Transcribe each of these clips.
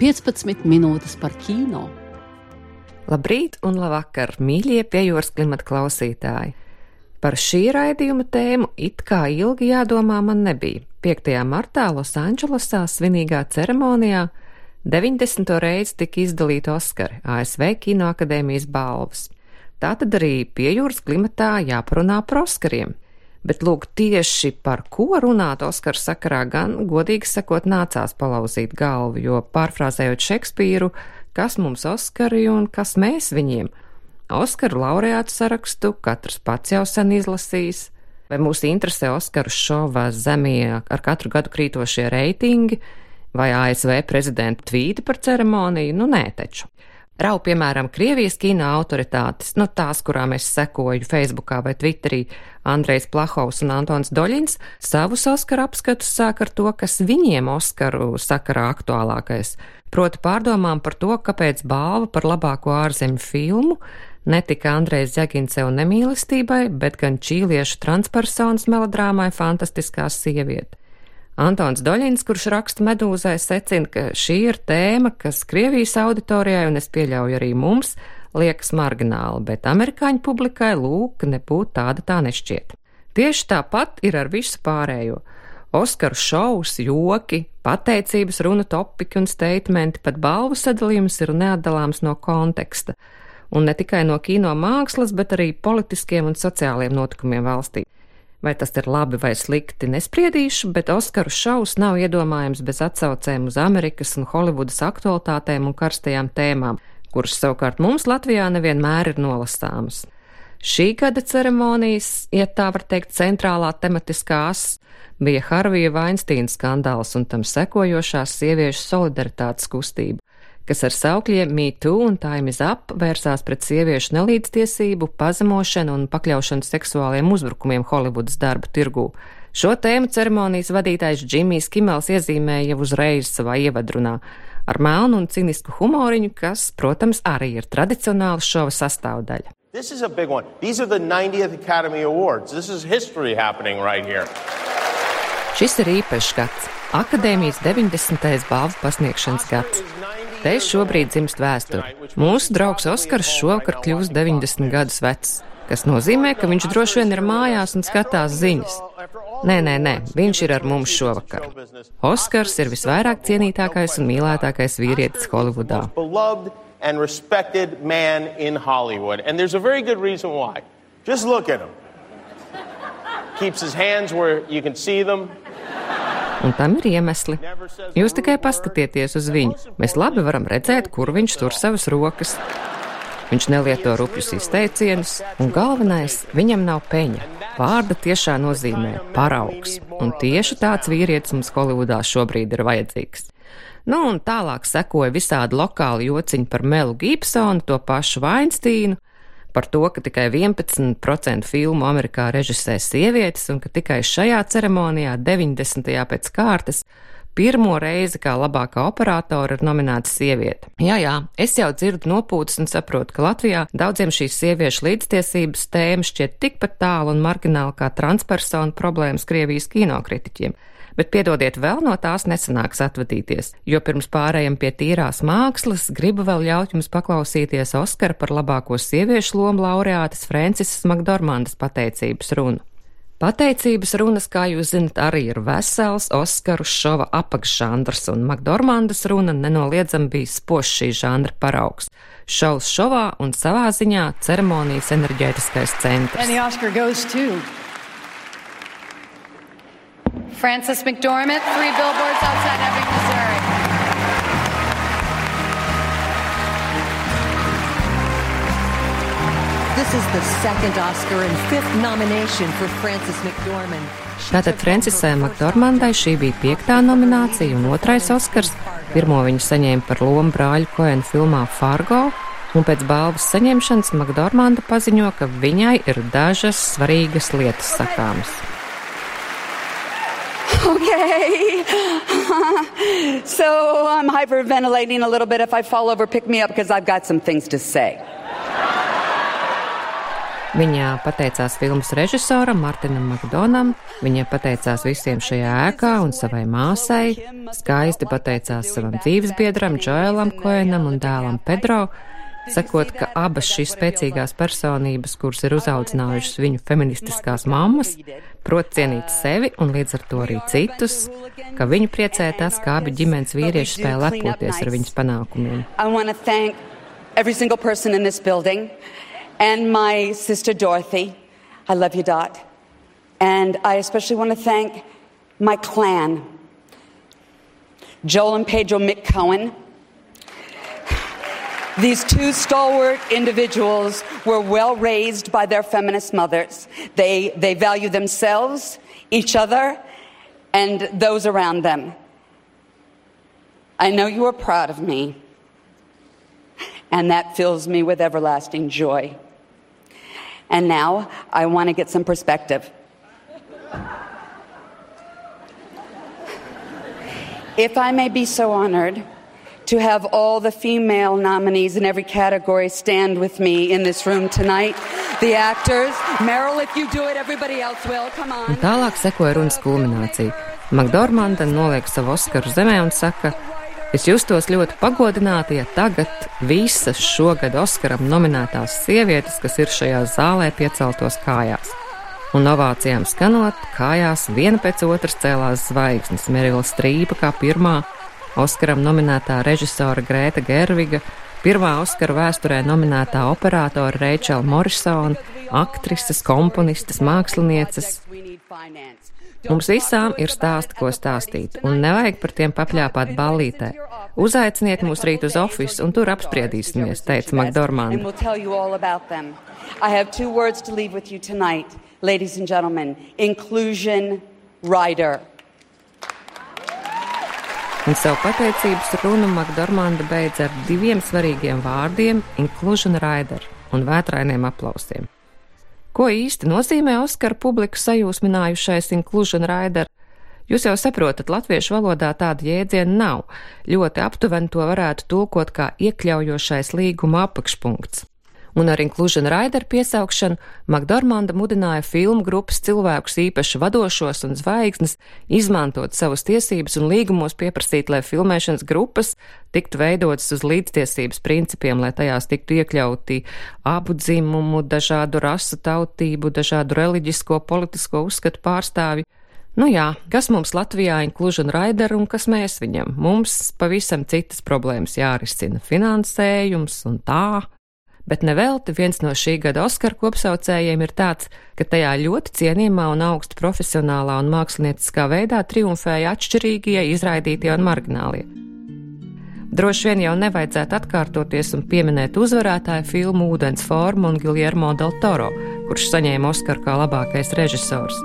15 minūtes par kino. Labrīt un labvakar, mīļie piejūras klimata klausītāji! Par šī raidījuma tēmu it kā ilgi jādomā man nebija. 5. martā Losandželosā svinīgā ceremonijā 90. reizi tika izdalīta Oskari ASV Kinoakadēmijas balvas. Tātad arī piejūras klimatā jāparunā par Oskariem. Bet lūk, tieši par ko runāt Oskara sakarā gan, godīgi sakot, nācās palauzīt galvu, jo pārfrāzējot Šekspīru, kas mums Oskari un kas mēs viņiem. Oskaru laureātu sarakstu katrs pats jau sen izlasījis, vai mūs interesē Oskaru šova zemie ar katru gadu krītošie reitingi, vai ASV prezidenta tvīti par ceremoniju, nu nē taču. Rau, piemēram, Krievijas kino autoritātes, nu tās, kurām es sekoju Facebookā vai Twitterī, Andrejs Plahovs un Antons Doļins, savus Oskaru apskatus sāk ar to, kas viņiem Oskaru sakarā aktuālākais proti pārdomām par to, kāpēc balva par labāko ārzemju filmu netika Andrejs Zjaginsev nemīlestībai, bet gan čīliešu transpersonas melodrāmai Fantastiskā sieviete. Antons Doļins, kurš raksta medūzai, secina, ka šī ir tēma, kas Krievijas auditorijai, un es pieļauju arī mums, liekas margināla, bet amerikāņu publikai lūk, nebūtu tāda tā nešķiet. Tieši tāpat ir ar visu pārējo. Oskaru šovs, joki, pateicības runa topiki un statementi, pat balvu sadalījums ir neatdalāms no konteksta, un ne tikai no kino mākslas, bet arī politiskiem un sociāliem notikumiem valstī. Vai tas ir labi vai slikti, nespriedīšu, bet Oskaru šovs nav iedomājams bez atsaucēm uz Amerikas un Holivudas aktualitātēm un karstajām tēmām, kuras savukārt mums Latvijā nevienmēr ir nolasāmas. Šī gada ceremonijas, ja tā var teikt, centrālā tematiskā asa bija Harvija Vainsteina skandāls un tam sekojošās sieviešu solidaritātes kustība, kas ar saukļiem Me Too un Time is Up vērsās pret sieviešu nelīdztiesību, pazemošanu un pakļaušanu seksuāliem uzbrukumiem Holivudas darba tirgū. Šo tēmu ceremonijas vadītājs Džimijs Kimels iezīmēja jau uzreiz savā ievadrunā ar melnu un cinisku humoriņu, kas, protams, arī ir tradicionāla šova sastāvdaļa. This is a big one. These are the 90th Academy Awards. This is history happening right here. Šis ir īpašs gads, akadēmijas 90. balvu pasniegšanas gads. Te šobrīd dzimst vēsture. Mūsu draugs Oskars šovakar kļūs 90 gadus vecs, kas nozīmē, ka viņš droši vien ir mājās un skatās ziņas. Nē, nē, nē, viņš ir ar mums šovakar. Oskars ir visvairāk cienītākais un mīlētākais vīrietis Holivudā. And respected man in Hollywood. And there's a very good reason why. Just look at him. Keeps his hands where you can see them. Un tam ir iemesli. Jūs tikai paskatieties uz viņu. Mēs labi varam redzēt, kur viņš tur savas rokas. Viņš nelieto rupjus izteicienus, un galvenais - viņam nav peņa. Vārda tiešā nozīmē paraugs, un tieši tāds vīrietis mums Holivudā šobrīd ir vajadzīgs. Nu, un tālāk sekoja visādi lokāli jociņi par Melu Gibsonu, to pašu Vainsteinu, par to, ka tikai 11% filmu Amerikā režisē sievietes un ka tikai šajā ceremonijā 90. pēc kārtas pirmo reizi kā labākā operātora ir nominēta sieviete. Jā, jā, es jau dzirdu nopūtas un saprotu, ka Latvijā daudziem šīs sieviešu līdztiesības tēma šķiet tikpat tālu un margināli kā transpersonu problēmas Krievijas kinokritiķiem bet piedodiet, vēl no tās nesanāks atvadīties, jo pirms pārējiem pie tīrās mākslas gribu vēl ļaut jums paklausīties Oskara par labāko sieviešu lomu laureātes Francisas Makdormandas pateicības runu. Pateicības runas, kā jūs zinat, arī ir vesels Oskaru šova apakšžanrs, un Makdormandas runa nenoliedzami bija spošs šī žanra paraugs. Šovs šovā un savā ziņā ceremonijas enerģētiskais centrs. Frances McDormand, three billboards outside Ebbing, Missouri. This is the second Oscar and fifth nomination for Frances McDormand. Tātad Francisai Makdormandai šī bija piektā nominācija un otrais Oskars, Pirmo viņu saņēma par lomu brāļu Koenu filmā Fargo, un pēc balvas saņemšanas Makdormanda paziņo, ka viņai ir dažas svarīgas lietas sakāmas. Okay. so I'm hyperventilating a little bit. If I fall over, pick me up because I've got some things to say. Viņa pateicās filmas režisoram Martinam Makdonam, viņa pateicās visiem šajā ēkā un savai māsai, skaisti pateicās savam dzīvesbiedram Džoelam Koenam un dēlam Pedro, sakot, ka abas šīs spēcīgās personības, kuras ir uzaudzinājušas viņu feministiskās mammas, prot cienīt sevi un līdz ar to arī citus, ka viņu priecē tas, kā abi ģimenes vīrieši spēj lepoties ar viņas panākumiem. Every single person in this building and my sister Dorothy. I love you, Dot. And I especially want to thank my clan Joel and Pedro Mick Cohen. These two stalwart individuals were well raised by their feminist mothers. They, they value themselves, each other, and those around them. I know you are proud of me, and that fills me with everlasting joy. And now I want to get some perspective. If I may be so honored to have all the female nominees in every category stand with me in this room tonight, the actors, Meryl, if you do it, everybody else will. Come on. Un tālāk sekoja runas kulminācija. Makdormanda noliek savu Oskaru zemē un saka, Es justos ļoti pagodināta, ja tagad visas šogad Oskaram nominētās sievietes, kas ir šajā zālē, pieceltos kājās. Un ovācijām skanot, kājās viena pēc otras cēlās zvaigznes. Merila Strīpa kā pirmā, Oskaram nominētā režisora Grēta Gerviga, pirmā Oskara vēsturē nominētā operātora Reičela Morisona, aktrises, komponistes, mākslinieces. Mums visām ir stāsti, ko stāstīt, un nevajag par tiem papļāpāt ballītē. Uzaiciniet mūs rīt uz ofisu, un tur apspriedīsimies, teica Makdormanda. Ladies and gentlemen, inclusion rider. Un savu pateicības runu Makdormanda beidz ar diviem svarīgiem vārdiem - inclusion rider un vētrainiem aplausiem. Ko īsti nozīmē Oskara publiku sajūsminājušais Inclusion Rider? Jūs jau saprotat, latviešu valodā tāda jēdziena nav. Ļoti aptuveni to varētu tulkot kā iekļaujošais līguma apakšpunkts un ar Inclusion Rider piesaukšanu Makdormanda mudināja filmu grupas cilvēkus, īpaši vadošos un zvaigznes, izmantot savas tiesības un līgumos pieprasīt, lai filmēšanas grupas tiktu veidotas uz līdztiesības principiem, lai tajās tiktu iekļauti abu dzimumu, dažādu rasu tautību, dažādu reliģisko, politisko uzskatu pārstāvji. Nu jā, kas mums Latvijā Inclusion Rider un kas mēs viņam? Mums pavisam citas problēmas jārisina - finansējums un tā bet nevelti viens no šī gada Oskara kopsaucējiem ir tāds, ka tajā ļoti cienījumā un augstu profesionālā un mākslinieckā veidā triumfēja atšķirīgie, izraidītie un marginālie. Droši vien jau nevajadzētu atkārtoties un pieminēt uzvarētāju filmu Ūdens formu un Giljermo del Toro, kurš saņēma Oskaru kā labākais režisors.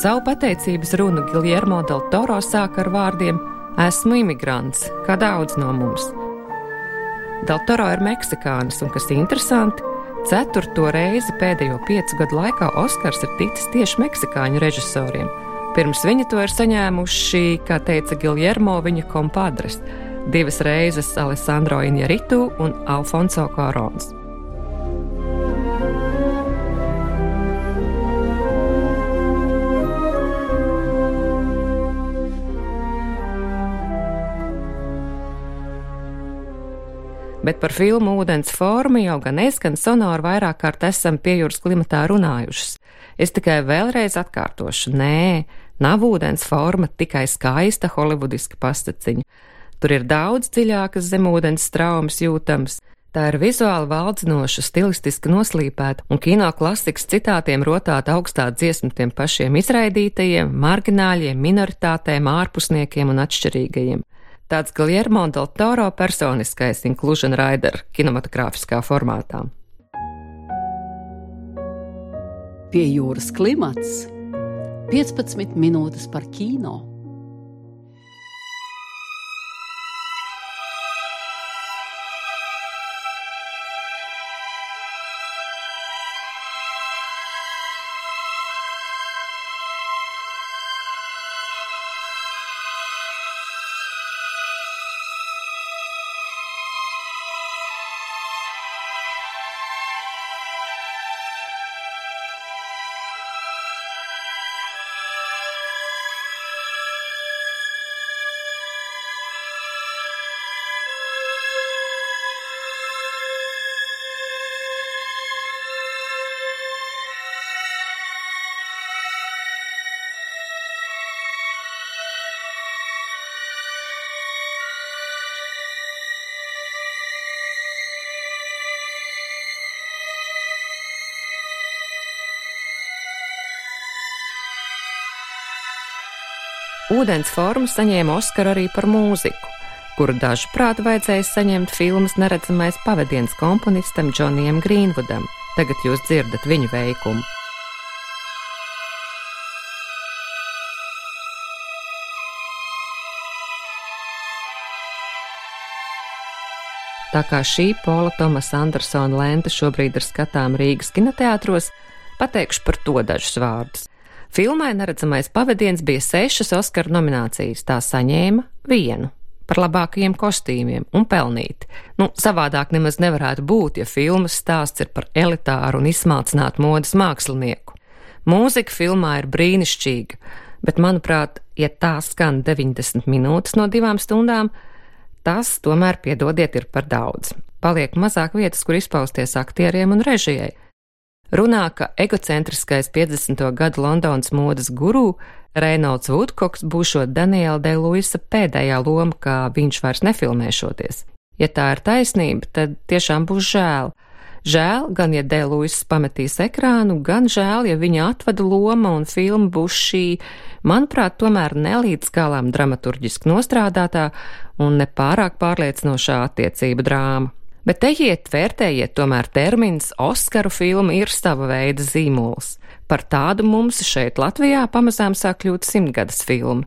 Savu pateicības runu Giljermo del Toro sāka ar vārdiem: Esmu imigrants, kā daudz no mums. Del Toro ir meksikānis, un kas interesanti, ceturto reizi pēdējo piecu gadu laikā Oskars ir ticis tieši meksikāņu režisoriem. Pirms viņa to ir saņēmuši, kā teica Giljermo, viņa kompadres - divas reizes Alessandro Injaritu un Alfonso Korons. Bet par filmu Ūdens formu jau gan es, gan Sonora vairāk kārt esam pie jūras klimatā runājušas. Es tikai vēlreiz atkārtošu, nē, nav ūdens forma tikai skaista holivudiska pastaciņa. Tur ir daudz dziļākas zemūdens traumas jūtams, Tā ir vizuāli valdzinoša, stilistiski noslīpēta un kino klasikas citātiem rotāta augstā dziesma tiem pašiem izraidītajiem, margināļiem, minoritātēm, ārpusniekiem un atšķirīgajiem. Tāds Giljermo del Toro personiskais Inclusion Rider kinematogrāfiskā formātā. Pie jūras klimats 15 minūtes par kino. Ūdens formu saņēma Oskaru arī par mūziku, kuru dažprāt vajadzēja saņemt filmas neredzamais pavadiens komponistam Džonijam Grīnvudam. Tagad jūs dzirdat viņa veikumu. Tā kā šī Pola Tomasa Andersona lente šobrīd ir skatām Rīgas kinoteātros, pateikšu par to dažus vārdus. Filmai neredzamais pavadiens bija sešas Oskara nominācijas, tā saņēma vienu par labākajiem kostīmiem un pelnīt. Nu, savādāk nemaz nevarētu būt, ja filmas stāsts ir par elitāru un izsmalcinātu modes mākslinieku. Mūzika filmā ir brīnišķīga, bet, manuprāt, ja tā skan 90 minūtes no divām stundām, tas tomēr, piedodiet, ir par daudz. Paliek mazāk vietas, kur izpausties aktieriem un režijai runā, ka egocentriskais 50. gadu Londonas modes guru Reinolds Woodkoks būšot Daniela de Luisa pēdējā loma, kā viņš vairs nefilmēšoties. Ja tā ir taisnība, tad tiešām būs žēl. Žēl gan, ja Dēluis pametīs ekrānu, gan žēl, ja viņa atvada loma un filma būs šī, manuprāt, tomēr nelīdz galām dramaturģiski nostrādātā un nepārāk pārliecinošā attiecība drāma. Bet ejiet, vērtējiet, tomēr termins Oskaru filma ir sava veida zīmols. Par tādu mums šeit Latvijā pamazām sāk kļūt simtgadas filma.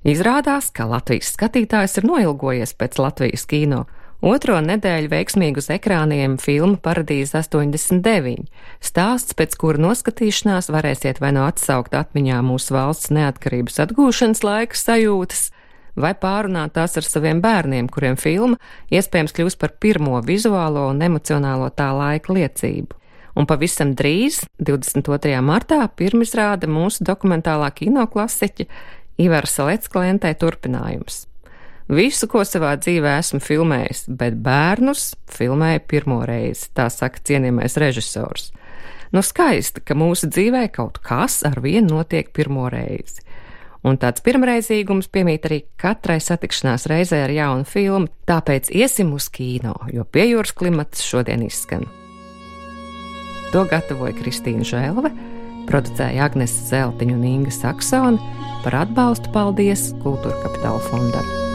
Izrādās, ka Latvijas skatītājs ir noilgojies pēc Latvijas kino. Otro nedēļu veiksmīgi uz ekrāniem filma Paradīze 89. Stāsts, pēc kura noskatīšanās varēsiet vai no atsaukt atmiņā mūsu valsts neatkarības atgūšanas laika sajūtas, vai pārunāt tās ar saviem bērniem, kuriem filma iespējams kļūs par pirmo vizuālo un emocionālo tā laika liecību. Un pavisam drīz, 22. martā, pirmizrāda mūsu dokumentālā kino klasiķa Ivara Salecklentē turpinājums. Visu, ko savā dzīvē esmu filmējis, bet bērnus filmēju pirmo reizi, tā saka cienījamais režisors. Nu skaisti, ka mūsu dzīvē kaut kas ar vienu notiek pirmo reizi. Un tāds pirmreizīgums piemīt arī katrai satikšanās reizē ar jaunu filmu, tāpēc iesim uz kino, jo pie jūras klimats šodien izskan. To gatavoja Kristīna Žēlve, producēja Agnese Zeltiņa un Inga Saksona par atbalstu paldies Kultūra Kapitāla fondam.